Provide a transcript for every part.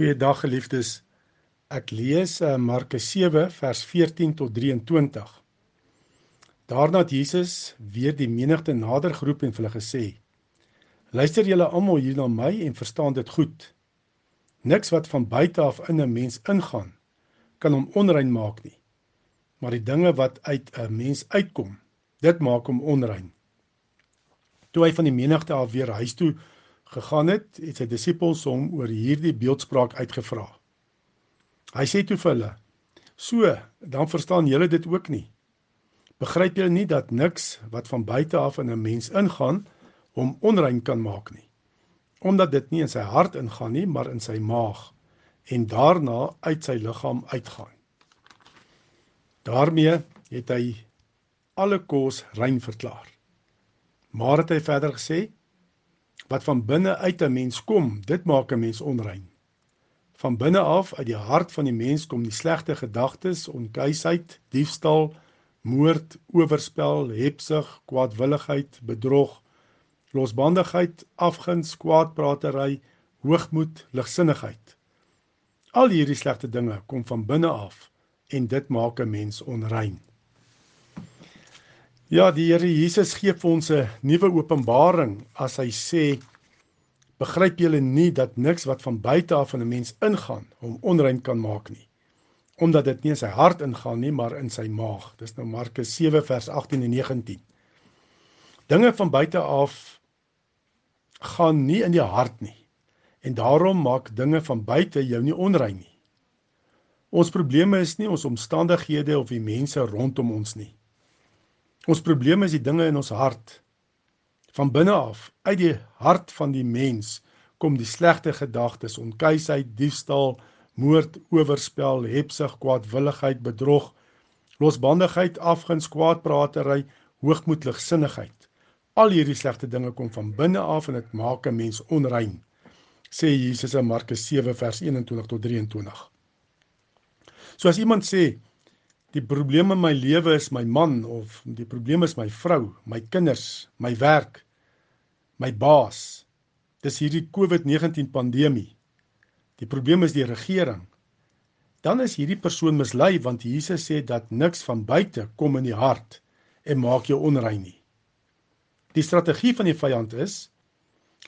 Goeiedag geliefdes. Ek lees uh, Markus 7 vers 14 tot 23. Daarna het Jesus weer die menigte nader geroep en vir hulle gesê: Luister julle almal hier na my en verstaan dit goed. Niks wat van buite af in 'n mens ingaan kan hom onrein maak nie. Maar die dinge wat uit 'n mens uitkom, dit maak hom onrein. Toe hy van die menigte af weer huis toe gegaan het, het sy disippels hom oor hierdie beeldspraak uitgevra. Hy sê toe vir hulle: "So, dan verstaan julle dit ook nie. Begryp julle nie dat niks wat van buite af in 'n mens ingaan, hom onrein kan maak nie, omdat dit nie in sy hart ingaan nie, maar in sy maag en daarna uit sy liggaam uitgaan." daarmee het hy alle kos rein verklaar. Maar het hy verder gesê: Wat van binne uit 'n mens kom, dit maak 'n mens onrein. Van binne af uit die hart van die mens kom die slegte gedagtes, onkuisheid, diefstal, moord, oorspel, hebsug, kwaadwilligheid, bedrog, losbandigheid, afguns, kwaadpratery, hoogmoed, ligsinnigheid. Al hierdie slegte dinge kom van binne af en dit maak 'n mens onrein. Ja, die Here Jesus gee vir ons 'n nuwe openbaring as hy sê begryp julle nie dat niks wat van buite af in 'n mens ingaan hom onrein kan maak nie omdat dit nie in sy hart ingaan nie maar in sy maag. Dis nou Markus 7 vers 18 en 19. Dinge van buite af gaan nie in die hart nie. En daarom maak dinge van buite jou nie onrein nie. Ons probleme is nie ons omstandighede of die mense rondom ons nie. Ons probleem is die dinge in ons hart. Van binne af, uit die hart van die mens, kom die slegte gedagtes, onkuisheid, diefstal, moord, oorspel, hebsug, kwaadwilligheid, bedrog, losbandigheid, afguns, kwaadpratery, hoogmoed, ligsinnigheid. Al hierdie slegte dinge kom van binne af en dit maak 'n mens onrein, sê Jesus in Markus 7 vers 21 tot 23. So as iemand sê die probleem in my lewe is my man of die probleem is my vrou, my kinders, my werk, my baas. Dis hierdie COVID-19 pandemie. Die probleem is die regering. Dan is hierdie persoon mislei want Jesus sê dat niks van buite kom in die hart en maak jou onrein nie. Die strategie van die vyand is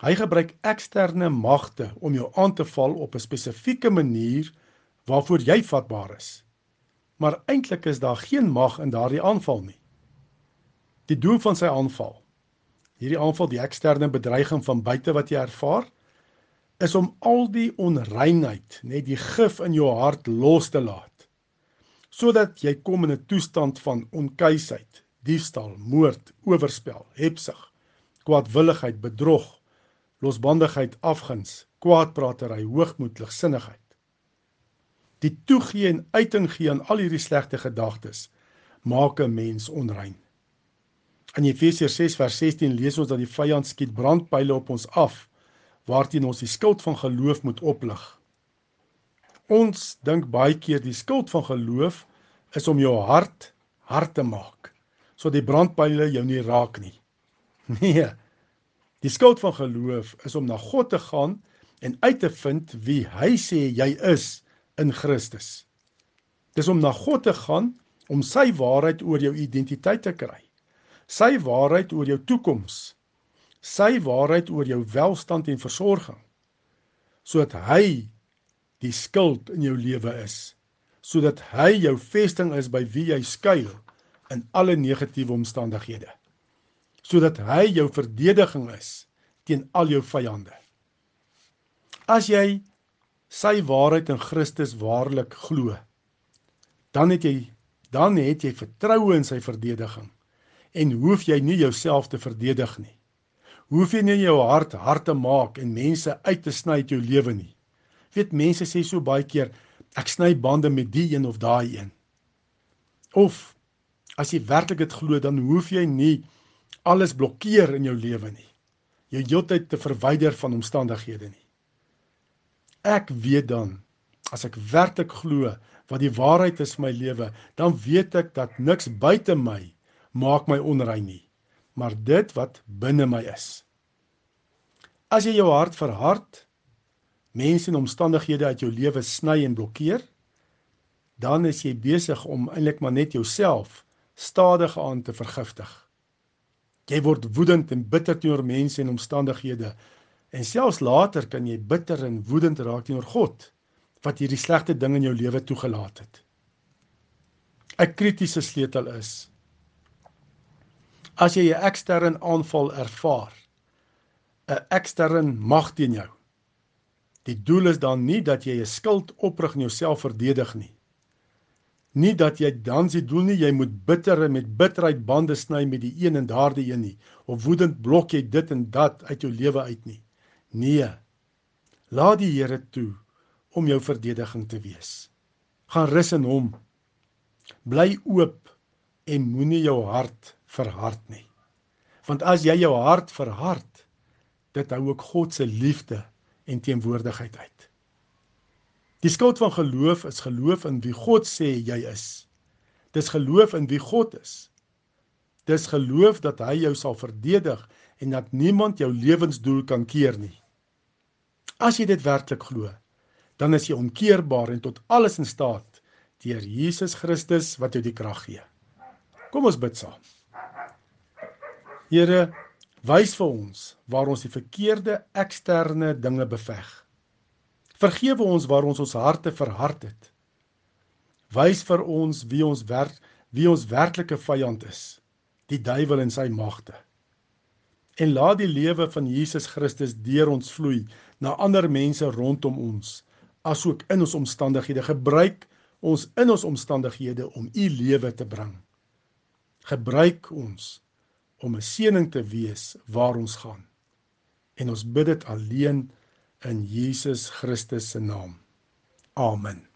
hy gebruik eksterne magte om jou aan te val op 'n spesifieke manier waarvoor jy vatbaar is maar eintlik is daar geen mag in daardie aanval nie. Die doel van sy aanval, hierdie aanval, die eksterne bedreiging van buite wat jy ervaar, is om al die onreinheid, net die gif in jou hart los te laat. Sodat jy kom in 'n toestand van onkuisheid, diefstal, moord, oorspel, hebsug, kwaadwilligheid, bedrog, losbandigheid, afguns, kwaadpratery, hoogmoed, ligsinnigheid die toegee en uiting gee aan al hierdie slegte gedagtes maak 'n mens onrein. In Efesiërs 6 vers 16 lees ons dat die vyand skiet brandpyle op ons af waarteen ons die skild van geloof moet oplig. Ons dink baie keer die skild van geloof is om jou hart hard te maak sodat die brandpyle jou nie raak nie. Nee. Die skild van geloof is om na God te gaan en uit te vind wie hy sê jy is in Christus. Dis om na God te gaan om sy waarheid oor jou identiteit te kry. Sy waarheid oor jou toekoms. Sy waarheid oor jou welstand en versorging. Sodat hy die skild in jou lewe is. Sodat hy jou vesting is by wie jy skuil in alle negatiewe omstandighede. Sodat hy jou verdediging is teen al jou vyande. As jy sy waarheid in Christus waarlik glo, dan het jy dan het jy vertroue in sy verdediging en hoef jy nie jouself te verdedig nie. Hoef jy nie jou hart hard te maak en mense uit te sny uit jou lewe nie. Weet mense sê so baie keer ek sny bande met die een of daai een. Of as jy werklik dit glo dan hoef jy nie alles blokkeer in jou lewe nie. Jy heeltyd te verwyder van omstandighede nie ek weet dan as ek werklik glo wat die waarheid is vir my lewe, dan weet ek dat niks buite my maak my onrein nie, maar dit wat binne my is. As jy jou hart verhard, mense en omstandighede uit jou lewe sny en blokkeer, dan is jy besig om eintlik maar net jouself stadig aan te vergiftig. Jy word woedend en bitter teenoor mense en omstandighede en selfs later kan jy bitter en woedend raak teenoor God wat hierdie slegte ding in jou lewe toegelaat het. 'n Kritiese sleutel is as jy 'n eksterne aanval ervaar, 'n eksterne mag teen jou. Die doel is dan nie dat jy 'n skuld oprig en jouself verdedig nie. Nie dat jy dan se doel nie jy moet bitter en met bitterheid bande sny met die een en daardie een nie of woedend blok jy dit en dat uit jou lewe uit nie. Nee. Laat die Here toe om jou verdediging te wees. Gaan rus in hom. Bly oop en moenie jou hart verhard nie. Want as jy jou hart verhard, dit hou ook God se liefde en teenwoordigheid uit. Die skuld van geloof is geloof in wie God sê jy is. Dis geloof in wie God is. Dis geloof dat hy jou sal verdedig en dat niemand jou lewensdoel kan keer nie. As jy dit werklik glo, dan is jy onkeerbaar en tot alles in staat deur Jesus Christus wat jou die krag gee. Kom ons bid saam. Here, wys vir ons waar ons die verkeerde eksterne dinge beveg. Vergewe ons waar ons ons harte verhard het. Wys vir ons wie ons werk, wie ons werklike vyand is, die duiwel en sy magte. En laat die lewe van Jesus Christus deur ons vloei na ander mense rondom ons, asook in ons omstandighede. Gebruik ons in ons omstandighede om u lewe te bring. Gebruik ons om 'n seëning te wees waar ons gaan. En ons bid dit alleen in Jesus Christus se naam. Amen.